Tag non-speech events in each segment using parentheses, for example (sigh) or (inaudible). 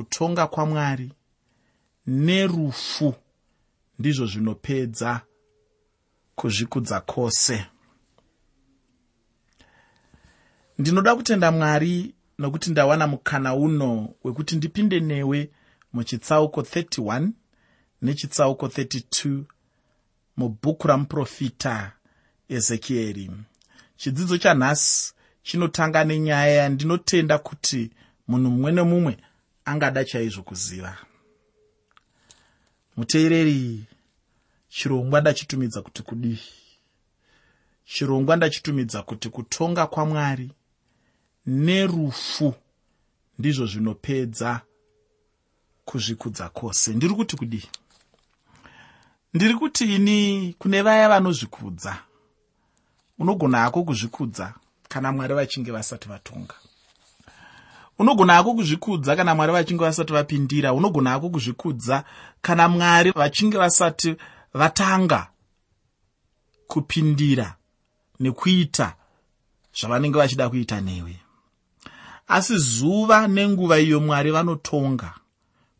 kutonga kwamwari. Nerufu ndizvo zvinopedza kuzvikudza kwose. Ndinoda kutenda mwari nokuti ndawana mukana uno wekuti ndipinde newe muchitsauko 31 nechitsauko 32 mubhuku ramuprofita ezekieri chidzidzo chanhasi chinotanga nenyaya yandinotenda kuti munhu mumwe nemumwe angada chaizvo kuziva. Muteereri chirongwa ndachitumidza kuti kudii? Chirongwa ndachitumidza kuti kutonga kwamwari nerufu ndizvo zvinopedza kuzvikudza kwose. Ndiri kuti kudii? Ndiri kuti ini kune vaya vanozvikudza unogona hako kuzvikudza kana mwari vachinge vasati vatonga unogona hako kuzvikudza kana mwari vachinge vasati vapindira? Unogona hako kuzvikudza kana mwari vachinge vasati vatanga kupindira nekuita zvavanenge vachida kuita newe? Asi zuva nenguva iyo mwari vanotonga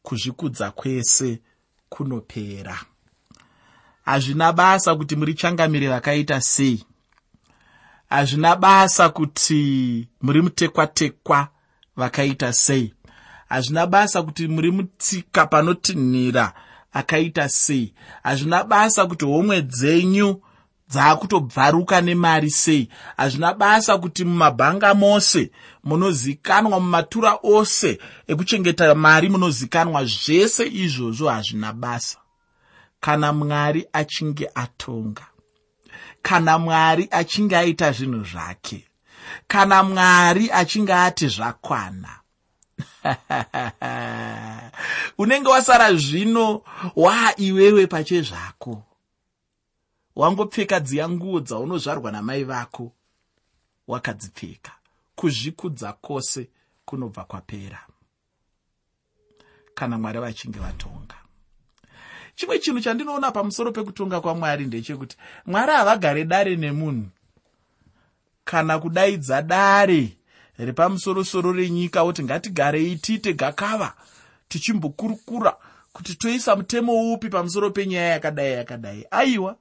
kuzvikudza kwese kunopera. Hazvina basa kuti muri changamire vakaita sei. Hazvina basa kuti muri mutekwa-tekwa vakaita sei. Hazvina basa kuti muri mutsika panotinhira akaita sei. Hazvina basa kuti homwe dzenyu dzaakutobvaruka nemari sei. Hazvina basa kuti mumabhanga mose munozikanwa mumatura ose ekuchengeta mari munozikanwa zvese izvozvo hazvina basa. Kana mwari achinge atonga kana mwari achinge aita zvinhu zvake kana mwari achinge ati zvakwana. (laughs) Unenge wasara zvino waaiwewe pachezvako wangopfeka dziya nguo dzaunozvarwa namai vako wakadzipfeka. Kuzvikudza kwose kunobva kwapera. Kana mwari vachinge vatonga. Chimwe chinhu chandinoona pamusoro pekutonga kwamwari ndechekuti mwari havagare dare nemunhu kana kudaidza dare repamusorosoro renyika kuti ngatigarei tiite gakava tichimbokurukura kuti toisa mutemo upi pamusoro penyaya yakadai yakadai. Aiwa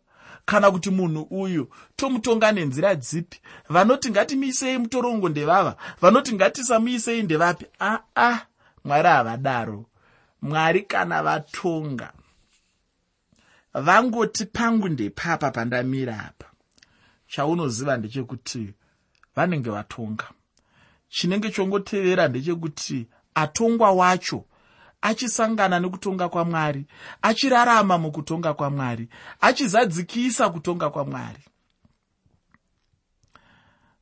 kana kuti munhu uyu tomutonga nenzira dzipi? Vanoti ngatimuisei mutorongo ndevava? Vanoti ngatisamuisei ndevapi? Aa ah, mwari havadaro. Mwari kana vatonga vangoti pangu ndepapa pandamira apa chaunoziva ndechekuti vanenge vatonga. Chinenge chongotevera ndechekuti atongwa wacho achisangana nekutonga kwamwari achirarama mukutonga kwamwari achizadzikisa kutonga kwamwari.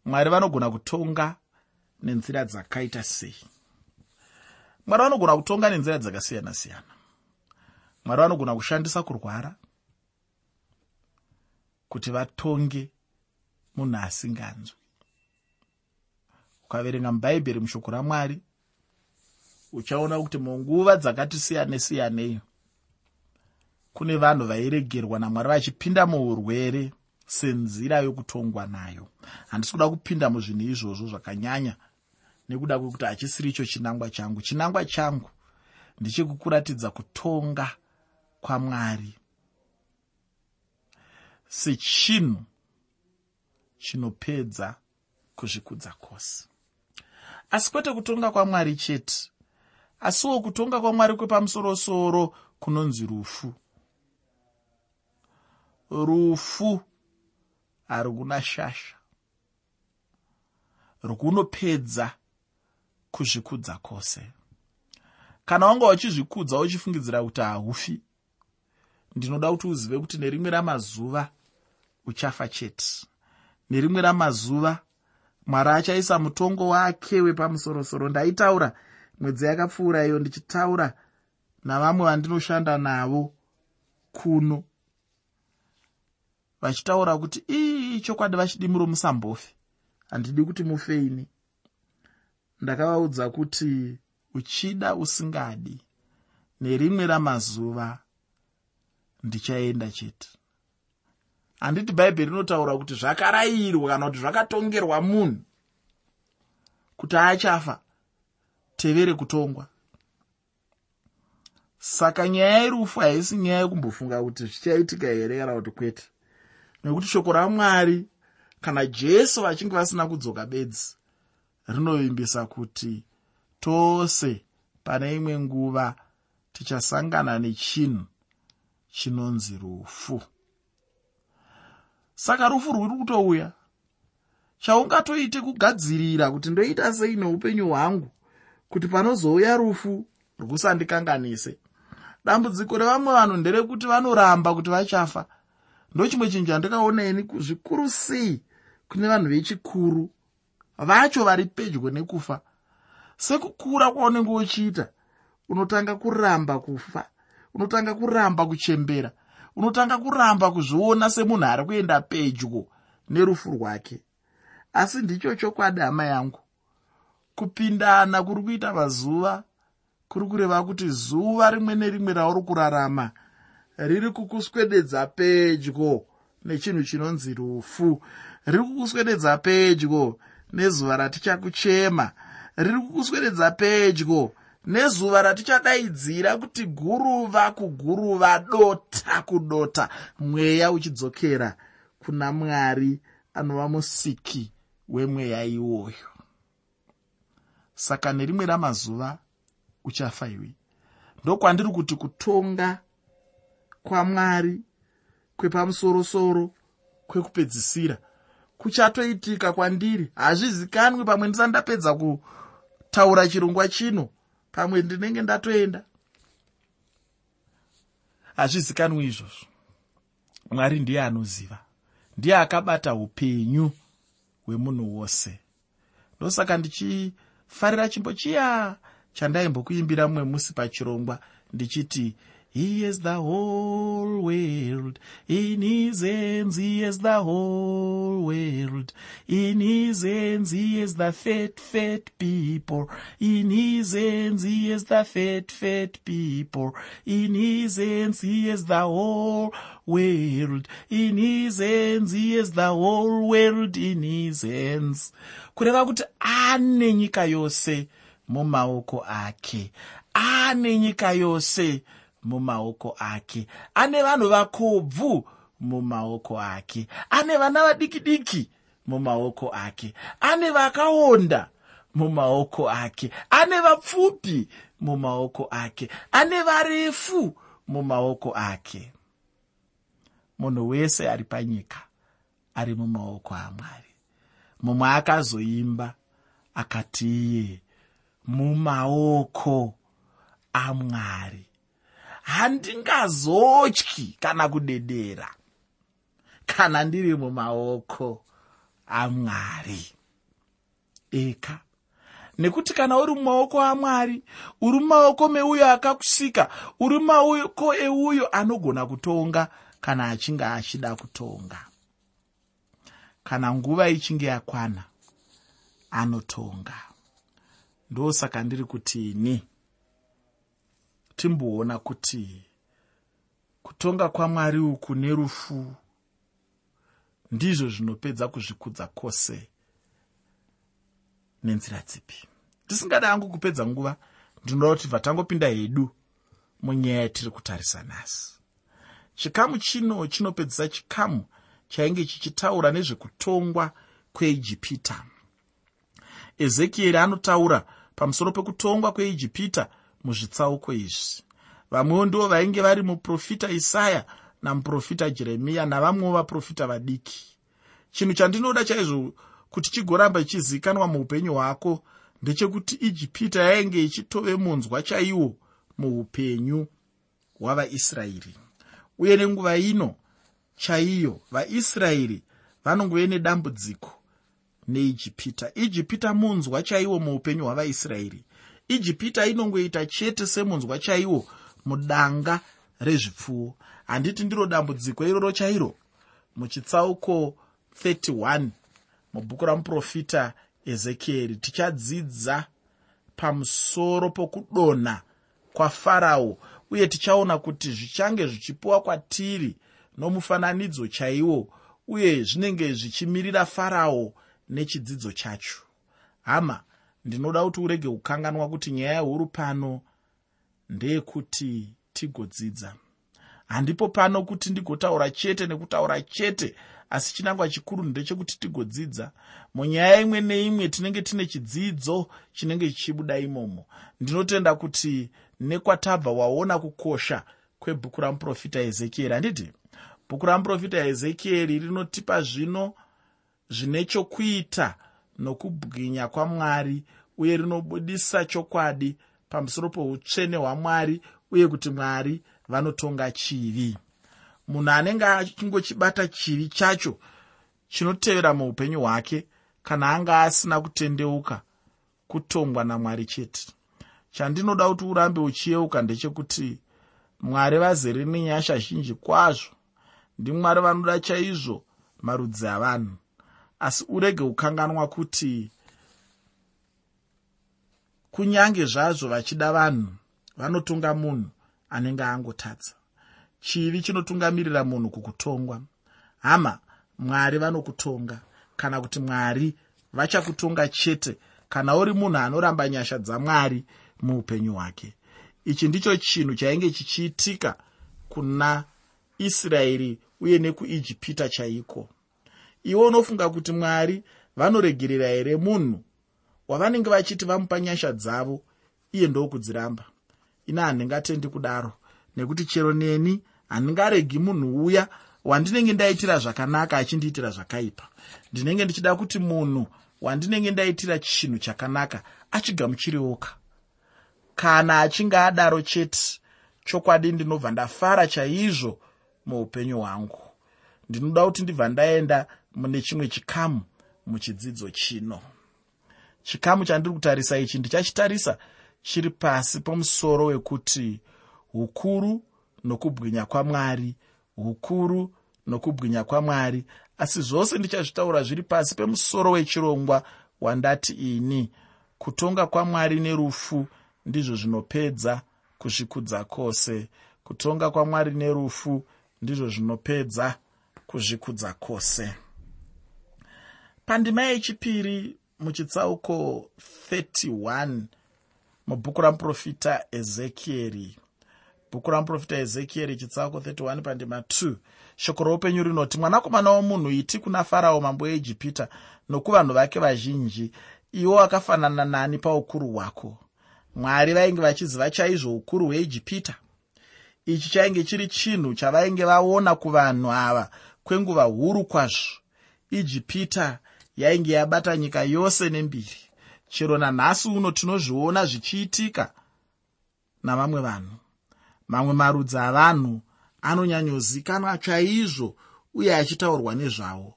Mwari vanogona kutonga nenzira dzakaita sei? Mwari vanogona kutonga nenzira dzakasiyana-siyana. Mwari vanogona kushandisa kurwara kuti vatonge munhu asinganzwi. Ukaverenga mubhaibheri mushoko ramwari uchaona kuti munguva dzakati siyane-siyanei kune vanhu vairegerwa namwari vachipinda muurwere senzira yokutongwa nayo. Handisi kuda kupinda muzvinhu izvozvo zvakanyanya nekuda kwekuti hachisiri icho chinangwa changu. Chinangwa changu ndechekukuratidza kutonga kwamwari sechinhu chinopedza kuzvikudza kwose. Asi kwete kutonga kwamwari chete asiwo kutonga kwamwari kwepamusorosoro kunonzi rufu. Rufu harukuna shasha runopedza kuzvikudza kwose. Kana wanga uchizvikudza uchifungidzira kuti haufi ndinoda kuti uzive kuti nerimwe ramazuva uchafa chete nerimwe ramazuva mwari achaisa mutongo wake wepamusorosoro. Ndaitaura mwedzi yakapfuura iyo ndichitaura navamwe vandinoshanda navo kuno vachitaura kuti ii chokwadi vachidimuro musambofe. Handidi kuti mufeini ndakavaudza kuti uchida usingadi. Nerimwe ramazuva ndichaenda chete handiti bhaibheri rinotaura kuti zvakarayirwa kana kuti zvakatongerwa munhu kuti achafa tevere kutongwa saka nyaya yerufu haisi nyaya yekumbofunga kuti zvichaitika here kana kuti kwete. Nekuti shoko ramwari kana jesu vachinge vasina kudzoka bedzi rinovimbisa kuti tose pane imwe nguva tichasangana nechinhu chinonzi rufu saka rufu rwuri kutouya. Chaungatoite kugadzirira kuti ndoita sei neupenyu hwangu kuti panozouya rufu rwusandikanganise. Dambudziko revamwe vanhu nderekuti vanoramba kuti vachafa. Ndochimwe chinhu chandikaona ini zvikuru sei kune vanhu vechikuru vacho vari pedyo nekufa. Sekukura kwaunenge uchiita unotanga kuramba kufa unotanga kuramba kuchembera unotanga kuramba kuzviona semunhu ari kuenda pedyo nerufu rwake. Asi ndicho chokwadi hama yangu. Kupindana kuri kuita mazuva kuri kureva kuti zuva rimwe nerimwe rauri kurarama riri kukuswededza pedyo nechinhu chinonzi rufu. Riri kukuswededza pedyo nezuva ratichakuchema riri kukuswededza pedyo nezuva ratichadaidzira kuti guruva kuguruva dota kudota mweya uchidzokera kuna mwari anova musiki wemweya iwoyo. Saka nerimwe ramazuva uchafa iwe. Ndokwandiri kuti kutonga kwamwari kwepamusorosoro kwekupedzisira kuchatoitika kwandiri. Hazvizikanwi pamwe ndisati ndapedza kutaura chirongwa chino pamwe ndinenge ndatoenda. Hazvizikanwi izvozvo. Mwari ndiye anoziva. Ndiye akabata upenyu hwemunhu wose. Ndosaka ndichifarira chimbo chiya chandaimbokuimbira mumwe musi pachirongwa ndichiti He is the whole world in his hands. He is the whole world in his hands. He is the fat, fat people in his hands. He is the fat, fat people in his hands. He is the whole world in his hands. He is the whole world in his hands. kureva kuti ane nyika yose mumaoko ake ane nyika yose mumaoko ake. Ane vanhu vakobvu mumaoko ake. Ane vana vadiki diki mumaoko ake. Ane vakaonda mumaoko ake. Ane vapfupi mumaoko ake. Ane varefu mumaoko ake. Munhu wese ari panyika ari mumaoko amwari. Mumwe akazoimba akati iye mumaoko amwari handingazotyi kana kudedera. Kana ndiri mumaoko amwari. Eka. Nekuti kana uri mumaoko amwari uri mumaoko meuyo akakusika uri mumaoko euyo anogona kutonga kana achinge achida kutonga. Kana nguva ichinge yakwana anotonga. Ndosaka ndiri kutini timboona kuti kutonga kwamwari uku nerufu ndizvo zvinopedza kuzvikudza kwose nenzira dzipi. Tisingada hangu kupedza nguva ndinoda kuti bva tangopinda hedu munyaya yatiri kutarisa nhasi. Chikamu chino chinopedzisa chikamu chainge chichitaura nezvekutongwa kweijipita ezekieri anotaura pamusoro pekutongwa kweijipita muzvitsauko izvi. Vamwewo ndivo vainge vari muprofita isaya namuprofita jeremiya navamwewo vaprofita vadiki. Chinhu chandinoda chaizvo kuti chigoramba chichizivikanwa muupenyu hwako ndechekuti ijipita yainge ichitove munzwa chaiwo muupenyu hwavaisraeri. Uye nenguva ino chaiyo vaisraeri vanongove nedambudziko neijipita. Ijipita munzwa chaiwo muupenyu hwavaisraeri ijipita inongoita chete semunzwa chaiwo mudanga rezvipfuwo. Handiti ndiro dambudziko iroro chairo? Muchitsauko 31 mubhuku ramuprofita ezekieri tichadzidza pamusoro pokudonha kwafarao uye tichaona kuti zvichange zvichipiwa kwatiri nomufananidzo chaiwo uye zvinenge zvichimirira farao nechidzidzo chacho. Hama ndinoda kuti urege kukanganwa kuti nyaya huru pano ndeyekuti tigodzidza. Handipo pano kuti ndigotaura chete nekutaura chete asi chinangwa chikuru ndechekuti tigodzidza. Munyaya imwe neimwe tinenge tine chidzidzo chinenge chichibuda imomo. Ndinotenda kuti nekwatabva waona kukosha kwebhuku ramuprofita ezekieri handiti? Bhuku ramuprofita ezekieri rinotipa zvino zvine chokuita nokubwinya kwamwari uye rinobudisa chokwadi pamusoro peutsvene hwamwari uye kuti mwari vanotonga chivi. Munhu anenge achingochibata chivi chacho chinotevera muupenyu hwake kana anga asina kutendeuka kutongwa namwari chete. Chandinoda kuti urambe uchiyeuka ndechekuti mwari vazere nenyasha zhinji kwazvo. Ndimwari vanoda chaizvo marudzi avanhu asi urege kukanganwa kuti kunyange zvazvo vachida vanhu vanotonga munhu anenge angotadza. Chivi chinotungamirira munhu kukutongwa? Hama mwari vanokutonga. Kana kuti mwari vachakutonga chete. Kana uri munhu anoramba nyasha dzamwari muupenyu hwake. Ichi ndicho chinhu chainge chichiitika kuna israeri uye nekuijipita chaiko iwe unofunga kuti mwari vanoregerera here munhu wavanenge vachiti vamupa nyasha dzavo iye ndokudziramba? Ina handingatendi kudaro nekuti chero neni handingaregi munhu uya wandinenge ndaitira zvakanaka achindiitira zvakaipa. Ndinenge ndichida kuti munhu wandinenge ndaitira chinhu chakanaka achigamuchirioka kana achinge adaro chete chokwadi ndinobva ndafara chaizvo muupenyu hwangu. Ndinoda kuti ndibva ndaenda mune chimwe chikamu muchidzidzo chino. Chikamu chandiri kutarisa ichi ndichachitarisa chiri pasi pomusoro wekuti ukuru nokubwinya kwamwari ukuru nokubwinya kwamwari. Asi zvose ndichazvitaura zviri pasi pemusoro wechirongwa wandati ini kutonga kwamwari nerufu ndizvo zvinopedza kuzvikudza kwose. Kutonga kwamwari nerufu ndizvo zvinopedza kuzvikudza kwose pandima yechipiri muchitsauko 31 mubhuku ramuprofita ezekieri. Bhuku ramuprofita ezekieri chitsauko 31 pandima 2 shoko roupenyu rinoti mwanakomana womunhu iti kuna farao mambo weijipita nokuvanhu vake vazhinji. Iwo wakafanana nani paukuru hwako. Mwari vainge vachiziva chaizvo ukuru hweijipita ichi chainge chiri chinhu chavainge vaona kuvanhu ava kwenguva huru kwazvo. Ijipita yainge yabata nyika yose nembiri. Chero nanhasi uno tinozviona zvichiitika navamwe vanhu. Mamwe marudzi avanhu anonyanyozikanwa chaizvo uye achitaurwa nezvavo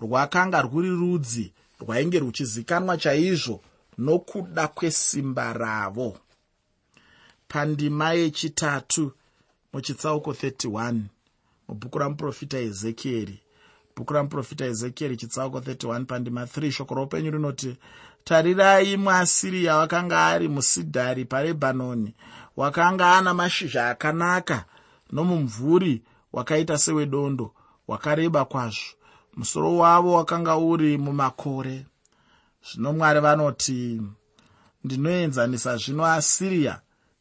rwakanga rwuri rudzi rwainge ruchizikanwa chaizvo nokuda kwesimba ravo. Pandima yechitatu muchitsauko 31 mubhuku ramuprofita ezekieri bhuku ramuprofita ezekieri chitsauko 31 pandima 3 shoko roupenyu rinoti tarirai muasiriya wakanga ari musidhari parebhanoni wakanga ana mashizha akanaka nomumvuri wakaita sewedondo wakareba kwazvo. Musoro wavo wakanga uri mumakore. Zvino mwari vanoti ndinoenzanisa zvino asiriya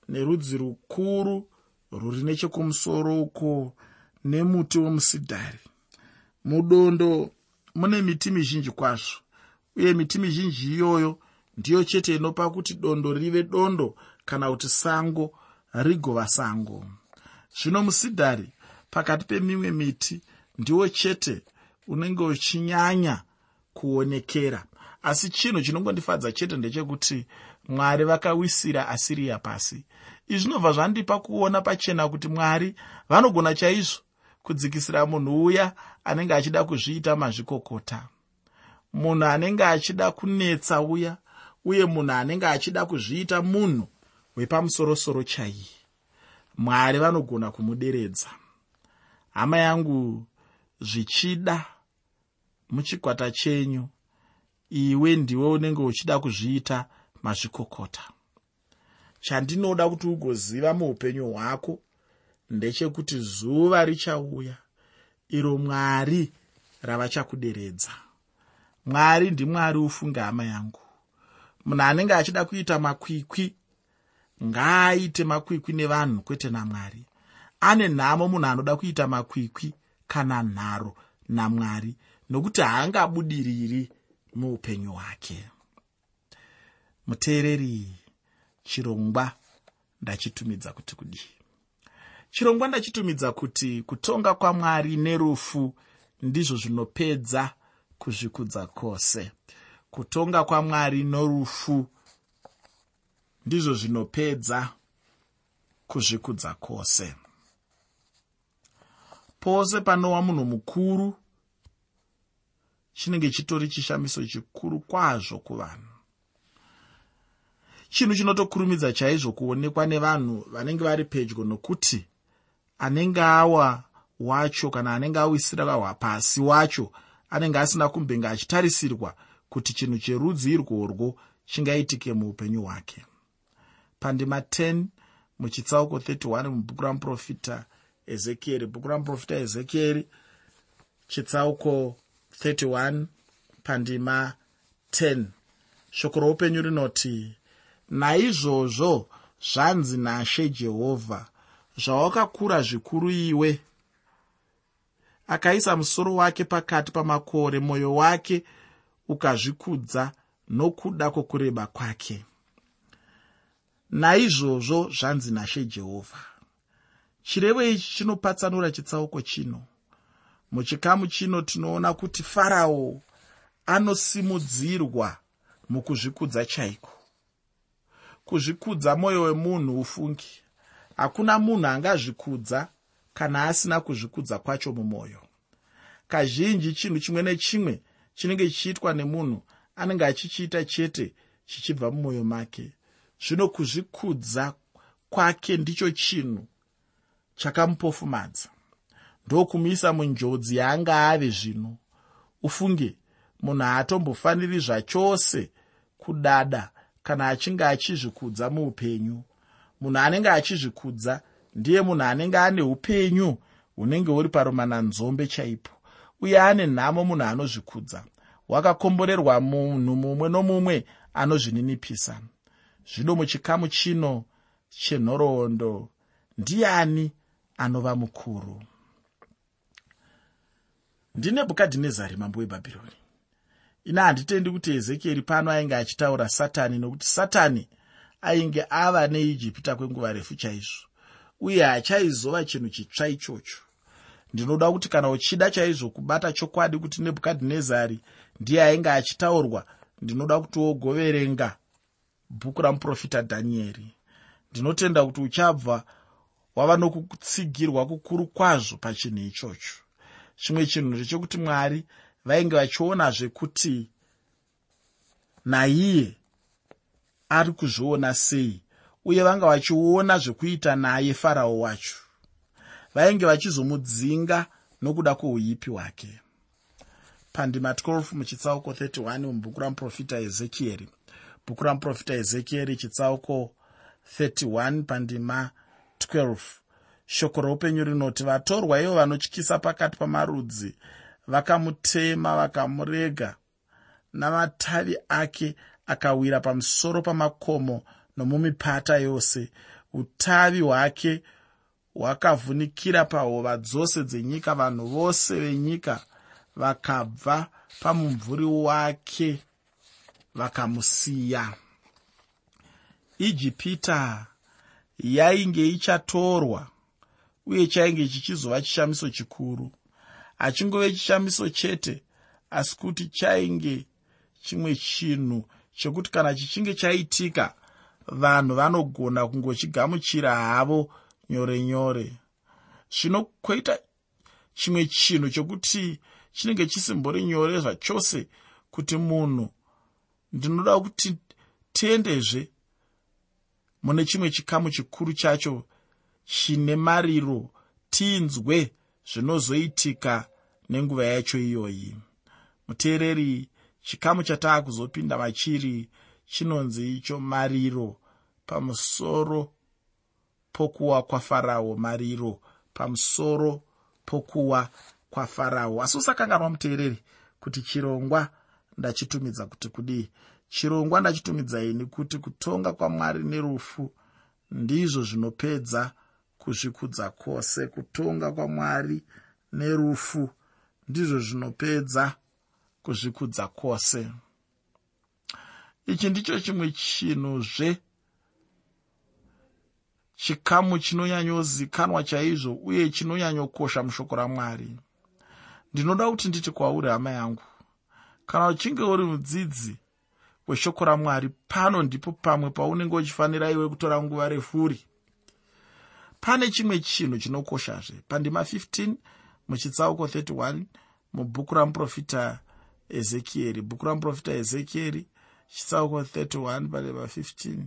nerudzi rukuru rwuri nechekumusoro uko nemuti womusidhari mudondo mune miti mizhinji kwazvo. Uye miti mizhinji iyoyo ndiyo chete inopa kuti dondo rive dondo kana kuti sango rigova sango. Zvino musidhari pakati pemimwe miti ndiwo chete unenge uchinyanya kuonekera. Asi chinhu chinongondifadza chete ndechekuti mwari vakawisira asiriya pasi. Izvi zvinobva zvandipa kuona pachena kuti mwari vanogona chaizvo kudzikisira munhu uya anenge achida kuzviita mazvikokota. Munhu anenge achida kunetsa uya uye munhu anenge achida kuzviita munhu wepamusorosoro chaiye. Mwari vanogona kumuderedza. Hama yangu zvichida muchikwata chenyu iwe ndiwe unenge uchida kuzviita mazvikokota. Chandinoda kuti ugoziva muupenyu hwako ndechekuti zuva richauya iro mwari ravachakuderedza. Mwari ndimwari ufunge hama yangu. Munhu anenge achida kuita makwikwi ngaaite makwikwi nevanhu kwete namwari ane nhamo munhu anoda kuita makwikwi kana nharo namwari nokuti haangabudiriri muupenyu hwake. Muteereri chirongwa ndachitumidza kuti kudii chirongwa ndachitumidza kuti kutonga kwamwari nerufu ndizvo zvinopedza kuzvikudza kwose. Kutonga kwamwari norufu ndizvo zvinopedza kuzvikudza kwose. Pose panowa munhu mukuru chinenge chitori chishamiso chikuru kwazvo kuvanhu. Chinhu chinotokurumidza chaizvo kuonekwa nevanhu vanenge vari pedyo nokuti anenge awa wacho kana anenge awisira pasi wacho anenge asina kumbenge achitarisirwa kuti chinhu cherudzi irworwo chingaitike muupenyu hwake. Pandima 10 muchitsauko 31 mubhuku ramuprofita ezekieri. Bhuku ramuprofita ezekieri chitsauko 31 pandima 10 shoko roupenyu rinoti naizvozvo zvanzi nashe jehovha zvawakakura zvikuru iwe. Akaisa musoro wake pakati pamakore mwoyo wake ukazvikudza nokuda kwokureba kwake. Naizvozvo zvanzi nashe jehovha chirevo ichi chinopatsanura chitsauko chino. Muchikamu chino tinoona kuti farao anosimudzirwa mukuzvikudza chaiko? Kuzvikudza mwoyo wemunhu ufungi hakuna munhu angazvikudza kana asina kuzvikudza kwacho mumwoyo. Kazhinji chinhu chimwe nechimwe chinenge chichiitwa nemunhu anenge achichiita chete chichibva mumwoyo make. Zvino kuzvikudza kwake ndicho chinhu chakamupofumadza. Ndokumuisa munjodzi yaanga ave zvino. Ufunge munhu haatombofaniri zvachose kudada kana achinge achizvikudza muupenyu munhu anenge achizvikudza ndiye munhu anenge ane upenyu hunenge huri paromananzombe chaipo. Uye ane nhamo munhu anozvikudza. Hwakakomborerwa munhu mumwe nomumwe anozvininipisa. Zvino muchikamu chino chenhoroondo ndiani anova mukuru? Ndinebhukadhinezari mambo webhabhironi. Ina handitendi kuti ezekieri pano ainge achitaura satani nokuti satani ainge ava neijipita kwenguva refu chaizvo uye hachaizova chinhu chitsva ichocho. Ndinoda kuti kana uchida chaizvo kubata chokwadi kuti nebhukadhinezari ndiye ainge achitaurwa ndinoda kuti wogoverenga. Bhuku ramuprofita dhanieri. Ndinotenda kuti uchabva wava nokutsigirwa kukuru kwazvo pachinhu ichocho. Chimwe chinhu ndechekuti mwari vainge vachionazvekuti naiye ari kuzviona sei uye vanga vachiona zvekuita naye farao wacho. Vainge vachizomudzinga nokuda kwouipi hwake. Pandima 12 muchitsauko 31 mubhuku ramuprofita ezekieri. Bhuku ramuprofita ezekieri chitsauko 31 pandima 12 shoko roupenyu rinoti vatorwa ivo vanotyisa pakati pamarudzi vakamutema vakamurega namatavi ake akawira pamusoro pamakomo nomumipata yose. Utavi hwake hwakavhunikira pahova dzose dzenyika vanhu vose venyika vakabva pamumvuri wake vakamusiya. Ijipita yainge ichatorwa uye chainge chichizova chishamiso chikuru. Hachingove chishamiso chete asi kuti chainge chimwe chinhu chekuti kana chichinge chaitika vanhu vanogona kungochigamuchira havo nyore nyore. Zvino kwoita chimwe chinhu chokuti chinenge chisimbori nyore zvachose kuti munhu ndinoda kuti tiendezve mune chimwe chikamu chikuru chacho chine mariro tinzwe zvinozoitika nenguva yacho iyoyi. Muteereri chikamu chataa kuzopinda machiri chinonzi icho mariro. Pamusoro pokuwa kwafarao mariro. Pamusoro pokuwa kwafarao asi usakanganwa muteereri kuti chirongwa ndachitumidza kuti kudii. Chirongwa ndachitumidzai nekuti kutonga kwamwari nerufu ndizvo zvinopedza kuzvikudza kwose. Kutonga kwamwari nerufu ndizvo zvinopedza kuzvikudza kwose. Ichi ndicho chimwe chinhuzve chikamu chinonyanyozikanwa chaizvo uye chinonyanyokosha mushoko ramwari. Ndinoda kuti nditi kwauri hama yangu kana uchinge uri mudzidzi weshoko ramwari pano ndipo pamwe paunenge uchifanira iwe kutora nguva refuri. Pane chimwe chinhu chinokoshazve. Pandima 15 muchitsauko 31 mubhuku ramuprofita ezekieri bhuku ramuprofita ezekieri chitsauko 31 panema 15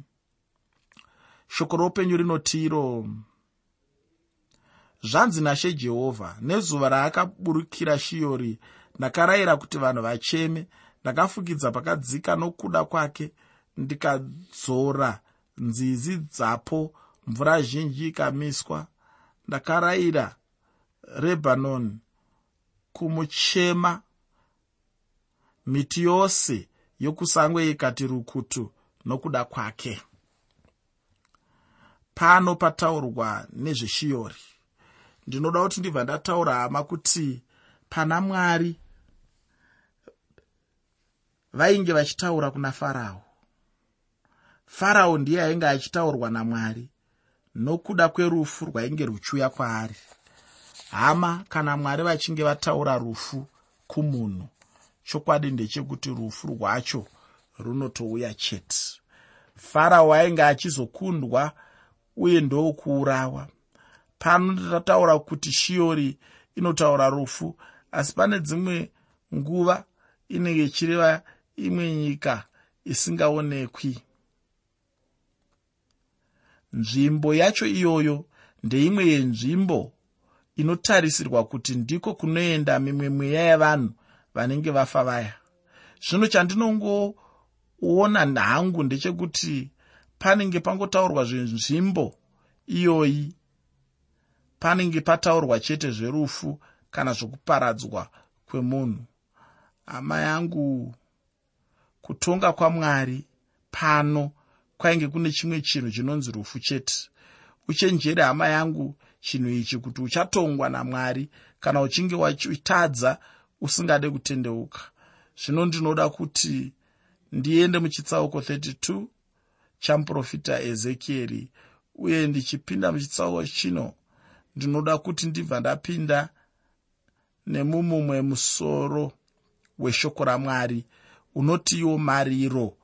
shoko roupenyu rinoti iro zvanzi nashe jehovha nezuva raakaburukira shiyori ndakarayira kuti vanhu vacheme ndakafukidza pakadzika nokuda kwake ndikadzora nzizi dzapo mvura zhinji ikamiswa. Ndakarayira rebhanoni kumuchema miti yose yokusangwe ikati rukutu nokuda kwake. Pano pataurwa nezveshiyori. Ndinoda kuti ndibva ndataura hama kuti pana mwari vainge vachitaura kuna farao. Farao ndiye ainge achitaurwa namwari nokuda kwerufu rwainge ruchiuya kwaari. Hama kana mwari vachinge vataura rufu kumunhu chokwadi ndechekuti rufu rwacho runotouya chete. Farao ainge achizokundwa uye ndokuurawa. Pano ndataura kuti shiyori inotaura rufu asi pane dzimwe nguva inenge ichireva imwe nyika isingaonekwi. Nzvimbo yacho iyoyo ndeimwe yenzvimbo inotarisirwa kuti ndiko kunoenda mimwe mweya yavanhu vanenge vafa vaya. Zvino chandinongoona nhangu ndechekuti panenge pangotaurwa zvenzvimbo iyoyi panenge pataurwa chete zverufu kana zvokuparadzwa kwemunhu. Hama yangu kutonga kwamwari pano kwainge kune chimwe chinhu chinonzi rufu chete. Uchenjeri hama yangu chinhu ichi kuti uchatongwa namwari kana uchinge wachitadza usingade kutendeuka. Zvino ndinoda kuti ndiende muchitsauko 32 chamuprofita ezekieri uye ndichipinda muchitsauko chino ndinoda kuti ndibva ndapinda nemumumwe musoro weshoko ramwari unotiwo mariro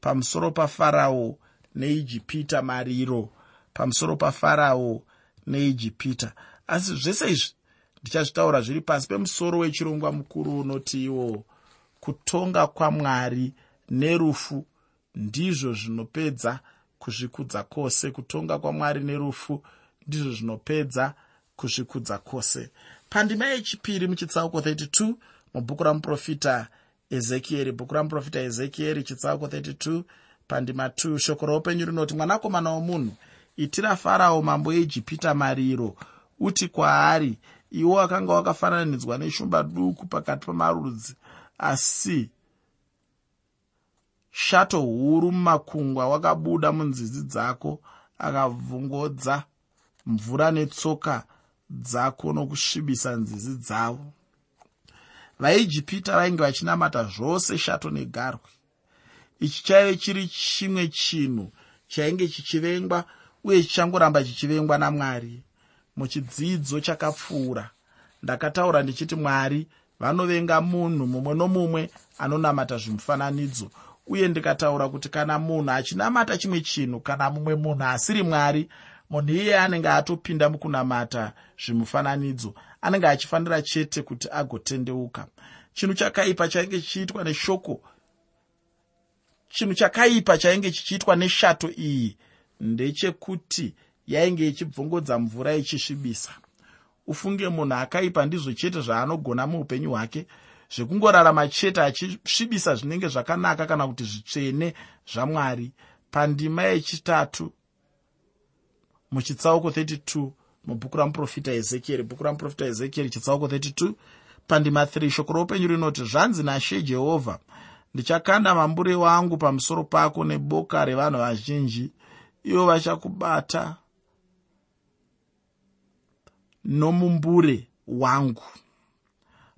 pamusoro pafarao neijipita mariro pamusoro pafarao neijipita. Asi zvese izvi ndichazvitaura zviri pasi pemusoro wechirongwa mukuru unotiwo kutonga kwamwari nerufu ndizvo zvinopedza kuzvikudza kwose. Kutonga kwamwari nerufu ndizvo zvinopedza kuzvikudza kwose. Pandima yechipiri muchitsauko 32 mubhuku ramuprofita ezekieri. Bhuku ramuprofita ezekieri chitsauko 32 pandima 2 shoko roupenyu rinoti mwanakomana womunhu itira farao mambo eijipita mariro. Uti kwaari iwo wakanga wakafananidzwa neshumba duku pakati pamarudzi. Asi shato huru mumakungwa wakabuda munzizi dzako akavhungodza mvura netsoka dzako nokusvibisa nzizi dzavo. Vaijipita vainge vachinamata zvose shato negarwe. Ichi chaive chiri chimwe chinhu chainge chichivengwa uye chichangoramba chichivengwa namwari muchidzidzo chakapfuura. Ndakataura ndichiti mwari vanovenga munhu mumwe nomumwe anonamata zvimufananidzo. Uye ndikataura kuti kana munhu achinamata chimwe chinhu kana mumwe munhu asiri mwari munhu iye anenge atopinda mukunamata zvimufananidzo anenge achifanira chete kuti agotendeuka. Chinhu chakaipa chainge chichiitwa neshoko chinhu chakaipa chainge chichiitwa neshato iyi ndechekuti yainge ichibvongodza mvura ichisvibisa. Ufunge munhu akaipa ndizvo chete zvaanogona muupenyu hwake zvekungorarama chete achisvibisa zvinenge zvakanaka kana kuti zvitsvene zvamwari. Pandima yechitatu muchitsauko 32 mubhuku ramuprofita ezekieri bhuku ramuprofita ezekieri chitsauko 32 pandima 3 shoko roupenyu rinoti zvanzi nashe jehovha ndichakanda mambure wangu pamusoro pako neboka revanhu vazhinji ivo vachakubata nomumbure wangu.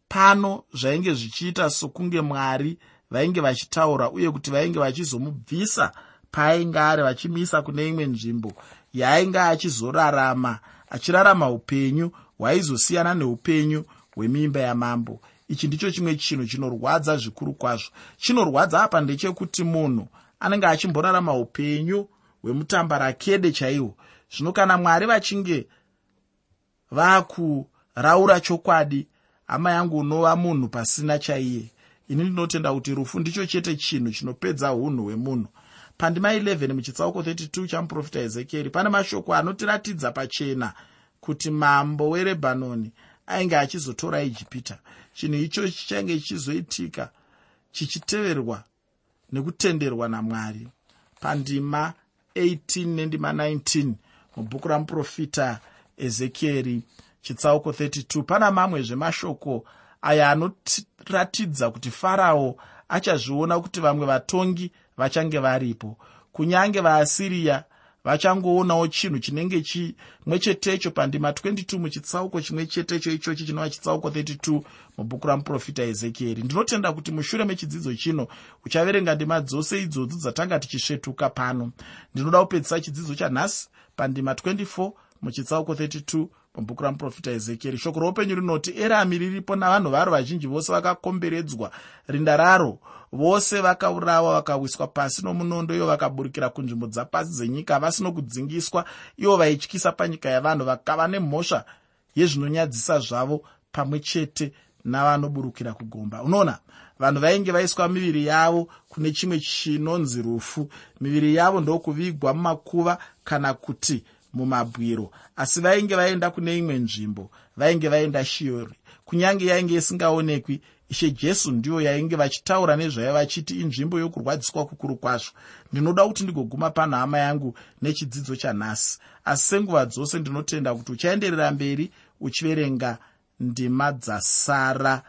Pano zvainge zvichiita sokunge mwari vainge vachitaura uye kuti vainge vachizomubvisa paainge ari vachimisa kune imwe nzvimbo yaainge achizorarama achirarama upenyu hwaizosiyana neupenyu hwemimba yamambo. Ichi ndicho chimwe chinhu chinorwadza zvikuru kwazvo. Chinorwadza apa ndechekuti munhu anenge achimborarama upenyu hwemutambarakede chaihwo zvino kana mwari vachinge vakuraura chokwadi. Hama yangu unova munhu pasina chaiye. Ini ndinotenda kuti rufu ndicho chete chinhu chinopedza unhu hwemunhu. Pandima 11 muchitsauko 32 chamuprofita ezekieri pane mashoko anotiratidza pachena kuti mambo werebhanoni ainge achizotora ijipita. Chinhu icho chichange chichizoitika chichiteverwa nekutenderwa namwari. Pandima 18 nendima 19 mubhuku ramuprofita ezekieri chitsauko 32 pana mamwe zvemashoko aya anotiratidza kuti farao achazviona kuti vamwe vatongi vachange varipo. Kunyange vaasiriya vachangoonawo chinhu chinenge chimwe chetecho pandima 22 muchitsauko chimwe chetecho ichochi chinova chitsauko 32 mubhuku ramuprofita ezekieri. Ndinotenda kuti mushure mechidzidzo chino uchaverenga ndima dzose idzodzo dzatanga tichisvetuka pano. Ndinoda kupedzisa chidzidzo chanhasi pandima 24 muchitsauko 32 mubhuku ramuprofita ezekieri shoko roupenyu rinoti erami riripo navanhu varo vazhinji vose vakakomberedzwa rinda raro. Vose vakaurawa vakawiswa pasi nomunondo ivo vakaburukira kunzvimbo dzapasi dzenyika havasino kudzingiswa. Ivo vaityisa panyika yavanhu vakava nemhosva yezvinonyadzisa zvavo pamwe chete navanoburukira kugomba. Unoona vanhu vainge vaiswa miviri yavo kune chimwe chinonzi rufu. Miviri yavo ndokuvigwa mumakuva kana kuti mumabwiro asi vainge vaenda kune imwe nzvimbo vainge vaenda shiori kunyange yainge isingaonekwi ishe jesu ndiyo yainge vachitaura nezvayo vachiti inzvimbo yokurwadziswa kukuru kwazvo. Ndinoda kuti ndigoguma pano hama yangu nechidzidzo chanhasi asi senguva dzose ndinotenda kuti uchaenderera mberi uchiverenga ndima dzasara